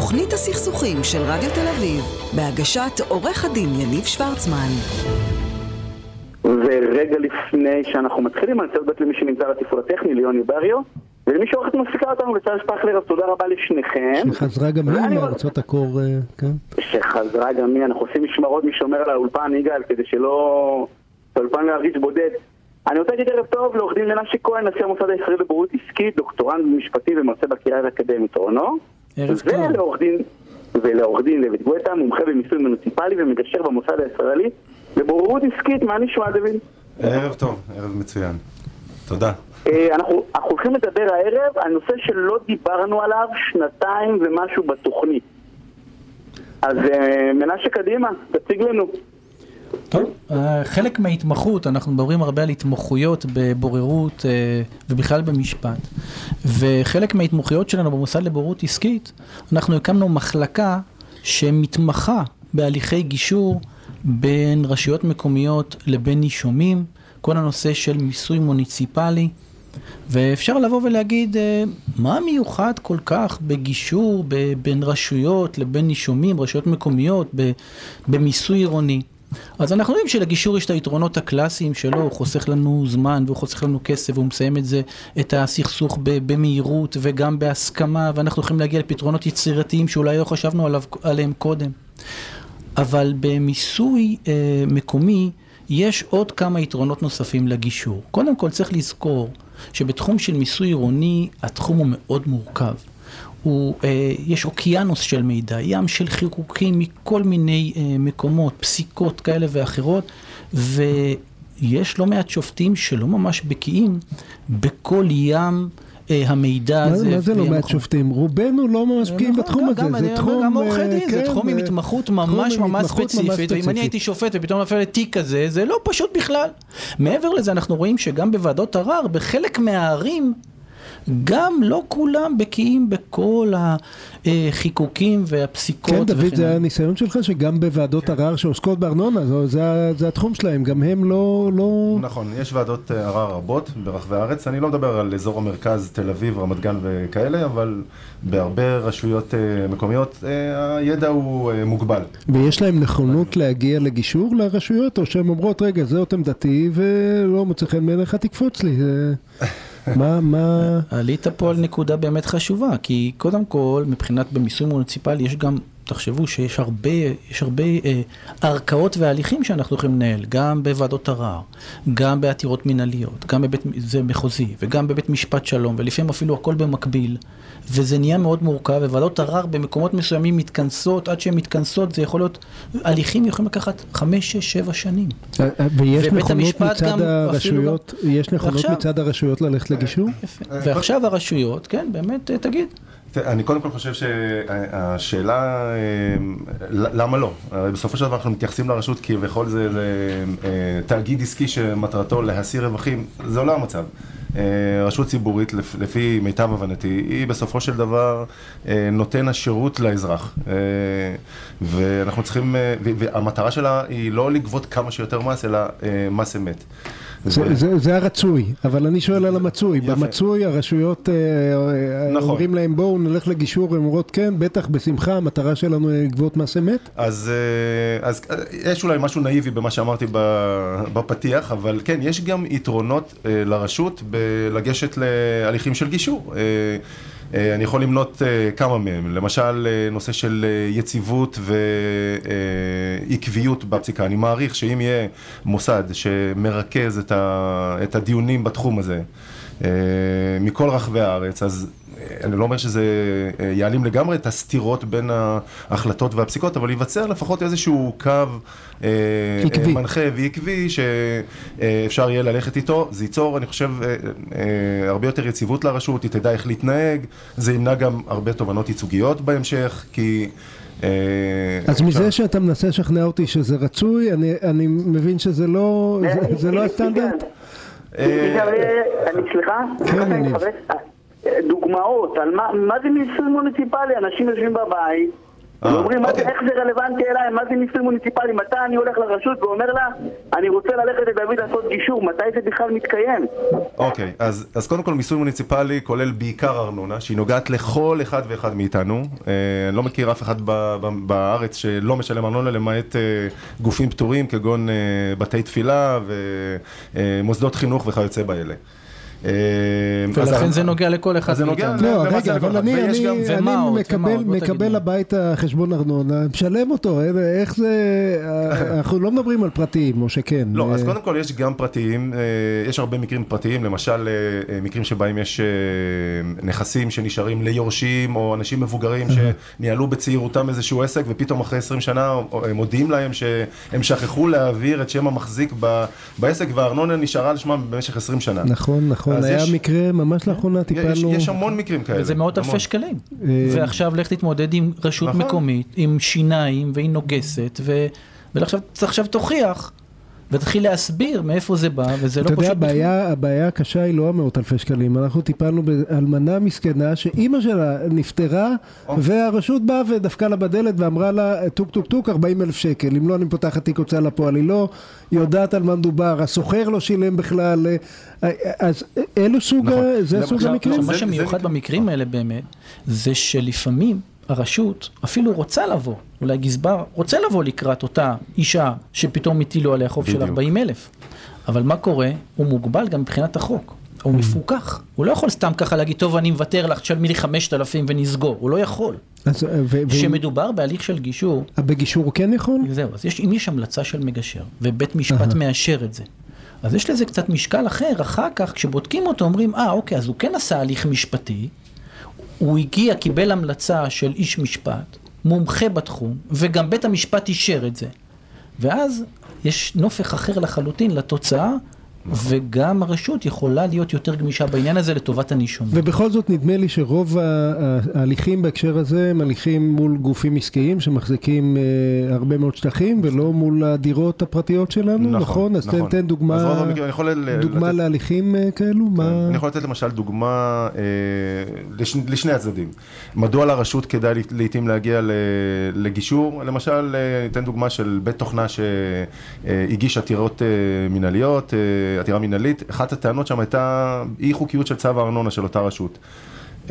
תוכנית הסכסוכים של רדיו תל אביב, בהגשת עורך הדין יניב שוורצמן. ורגע לפני שאנחנו מתחילים, אני רוצה להודות למי שנמצא על התפעול הטכני, ליוני בריו, ולמי שעורכת מפסיקה אותנו, לצד שפחלר, אז תודה רבה לשניכם. שחזרה גם היא מארצות הקור, אה, כן? שחזרה גם היא, אנחנו עושים משמרות מי שומר על האולפן, יגאל, כדי שלא... האולפן לא ירגיש בודד. אני רוצה להגיד ערב טוב לעורך דין מנשה כהן, נשיא המוסד הישראלי לבוררות עסקית, דוקטורנט במשפטי ומרצה בקריאה האקדמית אונו. ערב טוב. ולעורך דין, ולעורך דין דוד גואטה, מומחה במיסוי מוניציפלי ומגשר במוסד הישראלי לבוררות עסקית, מה נשמע דוד? ערב טוב, ערב מצוין. תודה. אה, אנחנו אנחנו הולכים לדבר הערב על נושא שלא דיברנו עליו שנתיים ומשהו בתוכנית. אז אה, מנשה קדימה, תציג לנו. טוב, אה, חלק מההתמחות, אנחנו מדברים הרבה על התמחויות בבוררות אה, ובכלל במשפט, וחלק מההתמחויות שלנו במוסד לבוררות עסקית, אנחנו הקמנו מחלקה שמתמחה בהליכי גישור בין רשויות מקומיות לבין נישומים, כל הנושא של מיסוי מוניציפלי. ואפשר לבוא ולהגיד, אה, מה מיוחד כל כך בגישור בין רשויות לבין נישומים, רשויות מקומיות, במיסוי עירוני? אז אנחנו יודעים שלגישור יש את היתרונות הקלאסיים שלו, הוא חוסך לנו זמן והוא חוסך לנו כסף והוא מסיים את זה, את הסכסוך במהירות וגם בהסכמה, ואנחנו יכולים להגיע לפתרונות יצירתיים שאולי לא חשבנו עליו, עליהם קודם. אבל במיסוי אה, מקומי יש עוד כמה יתרונות נוספים לגישור. קודם כל צריך לזכור שבתחום של מיסוי עירוני התחום הוא מאוד מורכב. הוא, אה, יש אוקיינוס של מידע, ים של חירוקים מכל מיני אה, מקומות, פסיקות כאלה ואחרות, ויש לא מעט שופטים שלא ממש בקיאים בכל ים אה, המידע מה הזה. מה זה לא מעט. שופטים? רובנו לא ממש בקיאים בתחום גם- הזה, גם זה תחום... גם עורכי אה, דין, זה כן, תחום עם אה, התמחות ממש ממש ספציפית, ואם אני הייתי שופט ופתאום נפל לתיק כזה, זה לא פשוט בכלל. מעבר לזה, אנחנו רואים שגם בוועדות ערר, בחלק מהערים, גם לא כולם בקיאים בכל החיקוקים והפסיקות. כן, דוד, זה. הניסיון שלך שגם בוועדות ערר שעוסקות בארנונה, זה ה- זה התחום שלהם, גם הם לא... לא- נכון, יש ועדות אה, ערר רבות ברחבי הארץ, אני לא מדבר על אזור המרכז, תל אביב, רמת גן וכאלה, אבל בהרבה רשויות אה, מקומיות אה, הידע הוא מוגבל. ויש להם נכונות להגיע לגישור לרשויות, או שהן אומרות, רגע, זאת עמדתי, ולא מוצא חן בעיניך, תקפוץ לי. מה, מה... עלית פה על נקודה באמת חשובה, כי קודם כל, מבחינת במיסוי מוניציפלי, יש גם, תחשבו שיש הרבה, יש הרבה אה, ערכאות והליכים שאנחנו יכולים לנהל, גם בוועדות ערר, גם בעתירות מנהליות, גם בבית, זה מחוזי, וגם בבית משפט שלום, ולפעמים אפילו הכל במקביל, וזה נהיה מאוד מורכב, וועדות ערר במקומות מסוימים מתכנסות, עד שהן מתכנסות זה יכול להיות, הליכים יכולים לקחת חמש, שש, שבע שנים. ויש ובית נכונות המשפט מצד הרשויות, יש נכונות מצד הרשויות ללכת לגישור? יפה. ועכשיו הרשויות, כן, באמת, אה, תגיד. אני קודם כל חושב שהשאלה, אה, למה לא? הרי בסופו של דבר אנחנו מתייחסים לרשות כביכול זה אה, תאגיד עסקי שמטרתו להשיא רווחים, זה לא המצב. אה, רשות ציבורית, לפ- לפי מיטב הבנתי, היא בסופו של דבר אה, נותן השירות לאזרח. ואנחנו צריכים, והמטרה שלה היא לא לגבות כמה שיותר מס, אלא מס אמת. זה, זה, זה הרצוי, אבל אני שואל על המצוי. יפה. במצוי הרשויות אה, אה, נכון. אומרים להם בואו נלך לגישור, הן אומרות כן, בטח, בשמחה, המטרה שלנו היא לגבות מס אמת. אז, אה, אז יש אולי משהו נאיבי במה שאמרתי ב- בפתיח, אבל כן, יש גם יתרונות לרשות בלגשת להליכים של גישור. אה, אני יכול למנות אה, כמה מהם, למשל אה, נושא של יציבות ועקביות בפסיקה. אני מעריך שאם יהיה מוסד שמרכז את הדיונים בתחום הזה, מכל רחבי הארץ, אז אני לא אומר שזה אה, יעלים לגמרי את הסתירות בין ההחלטות והפסיקות, אבל ייווצר לפחות איזשהו קו אה, עקבי. אה, מנחה ועקבי שאפשר יהיה ללכת איתו. זה ייצור, אני חושב, הרבה יותר יציבות לרשות, היא תדע איך להתנהג, זה ימנע גם הרבה תובנות ייצוגיות בהמשך, כי... אז מזה שאתה מנסה לשכנע אותי שזה רצוי, אני, אני מבין שזה לא, זה, זה לא הסטנדרט? אני סליחה? כן, אני דוגמאות על מה מה זה מיסוי מוניציפלי, אנשים יושבים בבית אה, ואומרים, "מה זה- אוקיי. איך זה רלוונטי אליי, מה זה מיסוי מוניציפלי, מתי אני הולך לרשות ואומר לה, אני רוצה ללכת לדוד לעשות גישור, מתי זה בכלל מתקיים? אוקיי, אז, אז קודם כל מיסוי מוניציפלי כולל בעיקר ארנונה, שהיא נוגעת לכל אחד ואחד מאיתנו. אה, אני לא מכיר אף אחד ב, ב, בארץ שלא משלם ארנונה, למעט אה, גופים פטורים כגון אה, בתי תפילה ומוסדות חינוך וכיוצא באלה. אה, אז ולכן זה נוגע לכל אחד אז זה נוגע מאיתנו. לא, רגע, לכל אבל אחד. אני, מקבל. הביתה חשבון ארנונה, משלם אותו, אין- איך זה, אה, אנחנו לא מדברים על פרטיים, או שכן. לא, אז אה, קודם כל יש גם פרטיים, אה, יש הרבה מקרים פרטיים, למשל אה, אה, מקרים שבהם יש אה, נכסים שנשארים ליורשים או אנשים מבוגרים שניהלו בצעירותם איזשהו עסק ופתאום אחרי 20 שנה מודיעים להם שהם שכחו להעביר את שם המחזיק בעסק והארנונה נשארה על שמם במשך 20 שנה. נכון, נכון, אז היה יש- מקרה ממש לאחרונה יש, טיפלנו. יש המון מקרים כאלה. וזה מאות. אלפי שקלים. אה, ועכשיו לך תתמודד עם רשות נכון. מקומית, עם שיניים והיא נוגסת, ו- ועכשיו עכשיו תוכיח, ותתחיל להסביר מאיפה זה בא, וזה לא אתה פשוט. יודע, בכלל. הבעיה, הבעיה הקשה היא לא המאות אלפי שקלים, אנחנו טיפלנו באלמנה מסכנה שאימא שלה נפטרה והרשות באה ודפקה לה בדלת ואמרה לה טוק טוק טוק 40 אלף שקל, אם לא אני פותחת תיק הוצאה לפועל, היא לא יודעת על מה מדובר, הסוחר לא שילם בכלל, אז אלו סוג, נכון. ה- זה סוג המקרים? מה שמיוחד במקרים האלה באמת, זה שלפעמים הרשות אפילו רוצה לבוא, אולי גזבר רוצה לבוא לקראת אותה אישה שפתאום הטילו עליה חוב של בדיוק. 40 אלף. אבל מה קורה? הוא מוגבל גם מבחינת החוק. הוא מפוקח. הוא לא יכול סתם ככה להגיד, טוב, אני מוותר לך, תשלמי לי 5,000 ונסגור. הוא לא יכול. אה, כשמדובר בהליך של גישור, בגישור הוא כן יכול? זהו, אז יש, אם יש המלצה של מגשר, ובית משפט מאשר את זה, אז יש לזה קצת משקל אחר, אחר כך כשבודקים אותו אומרים, אה אוקיי, אז הוא כן עשה הליך משפטי, הוא הגיע, קיבל המלצה של איש משפט, מומחה בתחום, וגם בית המשפט אישר את זה. ואז יש נופך אחר לחלוטין לתוצאה, וגם הרשות יכולה להיות יותר גמישה בעניין הזה לטובת הנישום. ובכל זאת נדמה לי שרוב ההליכים בהקשר הזה הם הליכים מול גופים עסקיים שמחזיקים אה, הרבה מאוד שטחים ולא מול הדירות הפרטיות שלנו, נכון? אז תן, תן אז דוגמה, רוב המקרים, אני יכול ל- דוגמה לתת- להליכים אה, כאלו? מה... אני יכול לתת למשל דוגמה אה, לש, לשני הצדדים. מדוע לרשות כדאי ל- לעתים להגיע ל, לגישור? למשל, אה, ניתן דוגמה של בית תוכנה שהגיש עתירות אה, מינהליות, אה, עתירה מינהלית. אחת הטענות שם הייתה אי חוקיות של צו הארנונה של אותה רשות.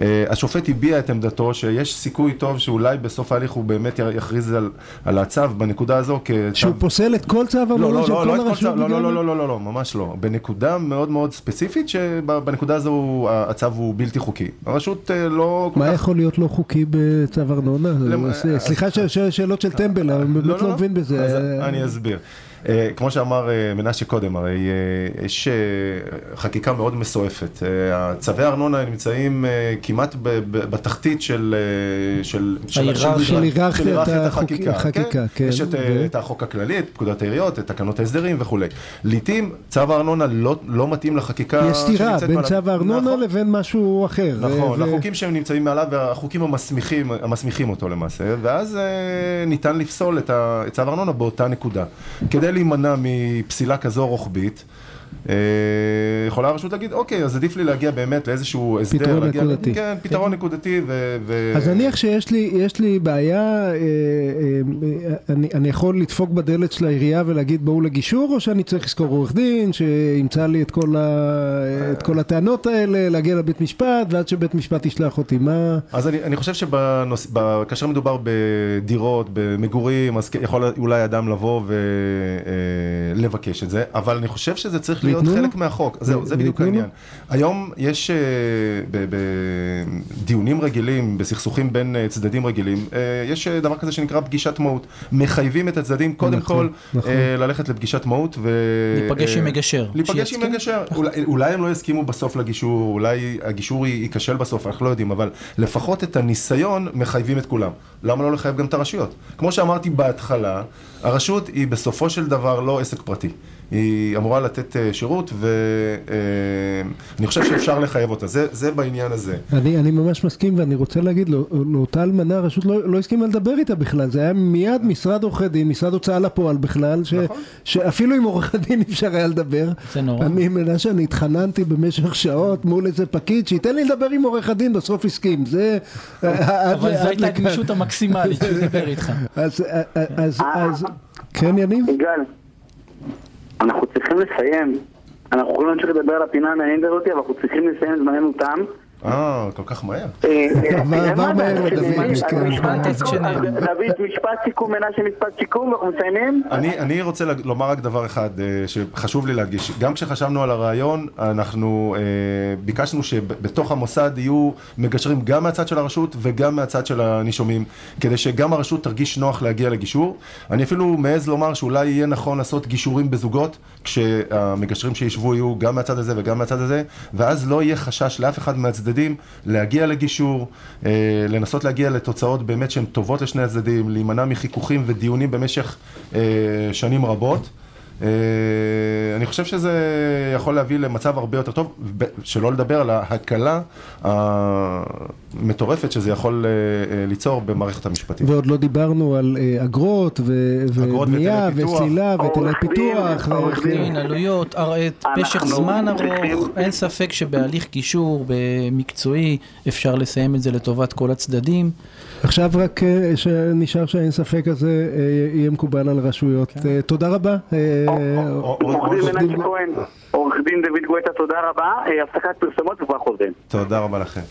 אה, השופט הביע את עמדתו שיש סיכוי טוב שאולי בסוף ההליך הוא באמת יכריז על, על הצו בנקודה הזו כצו... שהוא פוסל את כל צו לא, המונה לא, של לא, כל לא הרשות? לא, בגלל- לא, לא, לא, לא, לא, ממש לא. בנקודה מאוד מאוד ספציפית, שבנקודה הזו הצו הוא בלתי חוקי. הרשות אה, לא כל מה כך... יכול להיות לא חוקי בצו ארנונה? למ- ס- סליחה שאלות של טמבל, אני באמת לא מבין בזה. אז אה, אני אסביר. אה, כמו שאמר אה, מנשה קודם, הרי אה, יש חקיקה מאוד מסועפת. צווי הארנונה נמצאים כמעט בתחתית של... של ההיררכיה. היררכיית החקיקה, כן. יש את, החוק הכללי, את פקודת העיריות, את תקנות ההסדרים וכולי. לעתים צו הארנונה לא, לא מתאים לחקיקה יש סתירה בין. צו הארנונה נכון. לבין משהו אחר. נכון, החוקים שהם נמצאים מעליו והחוקים המסמיכים, אותו למעשה, ואז ניתן לפסול את צו הארנונה באותה נקודה. כדי להימנע מפסילה כזו רוחבית, יכולה הרשות להגיד, אוקיי, אז עדיף לי להגיע באמת לאיזשהו הסדר. פתרון להגיע- נקודתי. כן, פתרון נקודתי ו... ו- אז נניח שיש לי, יש לי בעיה, אה, אה, אה, אני, אני יכול לדפוק בדלת של העירייה ולהגיד בואו לגישור, או שאני צריך לזכור עורך דין שימצא לי את כל, ה, את כל הטענות האלה, להגיע לבית משפט, ועד שבית משפט ישלח אותי, מה... אז אני, אני חושב שכאשר מדובר בדירות, במגורים, אז יכול אולי אדם לבוא ולבקש את זה, אבל אני חושב שזה צריך להיות ויתנו לו? חלק מהחוק. זהו, זה בדיוק? העניין. היום יש אה, בדיונים רגילים, בסכסוכים בין אה, צדדים רגילים, אה, יש דבר כזה שנקרא פגישת מהות. מחייבים את הצדדים קודם נכון, כל נכון. ללכת לפגישת מהות ו... להיפגש עם מגשר. להיפגש עם. מגשר. אולי- אולי הם לא יסכימו בסוף לגישור, אולי הגישור ייכשל בסוף, אנחנו לא יודעים, אבל לפחות את הניסיון מחייבים את כולם. למה לא לחייב גם את הרשויות? כמו שאמרתי בהתחלה, הרשות היא בסופו של דבר לא עסק פרטי. היא אמורה לתת אה, שירות, ואני חושב שאפשר לחייב אותה. זה, זה בעניין הזה. אני, אני ממש מסכים ואני רוצה להגיד, לא, לאותה אלמנה הרשות לא, לא הסכימה לדבר איתה בכלל, זה היה מיד משרד עורכי דין, משרד הוצאה לפועל בכלל, ש, נכון. שאפילו עם עורך הדין אפשר היה לדבר. זה נורא. אני מנשה, אני התחננתי במשך שעות מול איזה פקיד שייתן לי לדבר עם עורך הדין, בסוף הסכים, זה... אבל עד- זו הייתה. הגמישות המקסימלית שהוא דיבר איתך. אז, אז, אז, כן יניב? יגאל, אנחנו צריכים לסיים. אנחנו יכולים להמשיך לדבר על הפינה המעניינת הזאת, אבל אנחנו צריכים לסיים, זמננו תם. אה, כל כך מהר. עבר- עבר מה מהר? לדוד. דוד, משפט סיכום, מנשה משפט סיכום, ואנחנו מסיימים. אני, רוצה לומר רק דבר אחד אה, שחשוב לי להדגיש. גם כשחשבנו על הרעיון, אנחנו אה, ביקשנו שבתוך המוסד יהיו מגשרים גם מהצד של הרשות וגם מהצד של הנישומים, כדי שגם הרשות תרגיש נוח להגיע לגישור. אני אפילו מעז לומר שאולי יהיה נכון לעשות גישורים בזוגות, כשהמגשרים שישבו יהיו גם מהצד הזה וגם מהצד הזה, ואז לא יהיה חשש לאף אחד מהצדדים להגיע לגישור, אה, לנסות להגיע לתוצאות באמת שהן טובות לשני הצדדים, להימנע מחיכוכים ודיונים במשך אה, שנים רבות. אה, אני חושב שזה יכול להביא למצב הרבה יותר טוב, ב- שלא לדבר על ההקלה המטורפת שזה יכול אה, ליצור במערכת המשפטית. ועוד לא דיברנו על אה, אגרות ו- אגרות ובנייה עורך דין, פיתוח. ו- עורך דין. עלויות, משך זמן ארוך, אין ספק שבהליך גישור במקצועי אפשר לסיים את זה לטובת כל הצדדים. עכשיו רק שנשאר שהאין ספק הזה יהיה מקובל על הרשויות. אה, תודה רבה. אה, דין עורך דין- מנשה כהן, עורך דין דוד גואטה, תודה רבה. אה, הפסקת פרסומות וכבר חוזרים. תודה רבה לכם.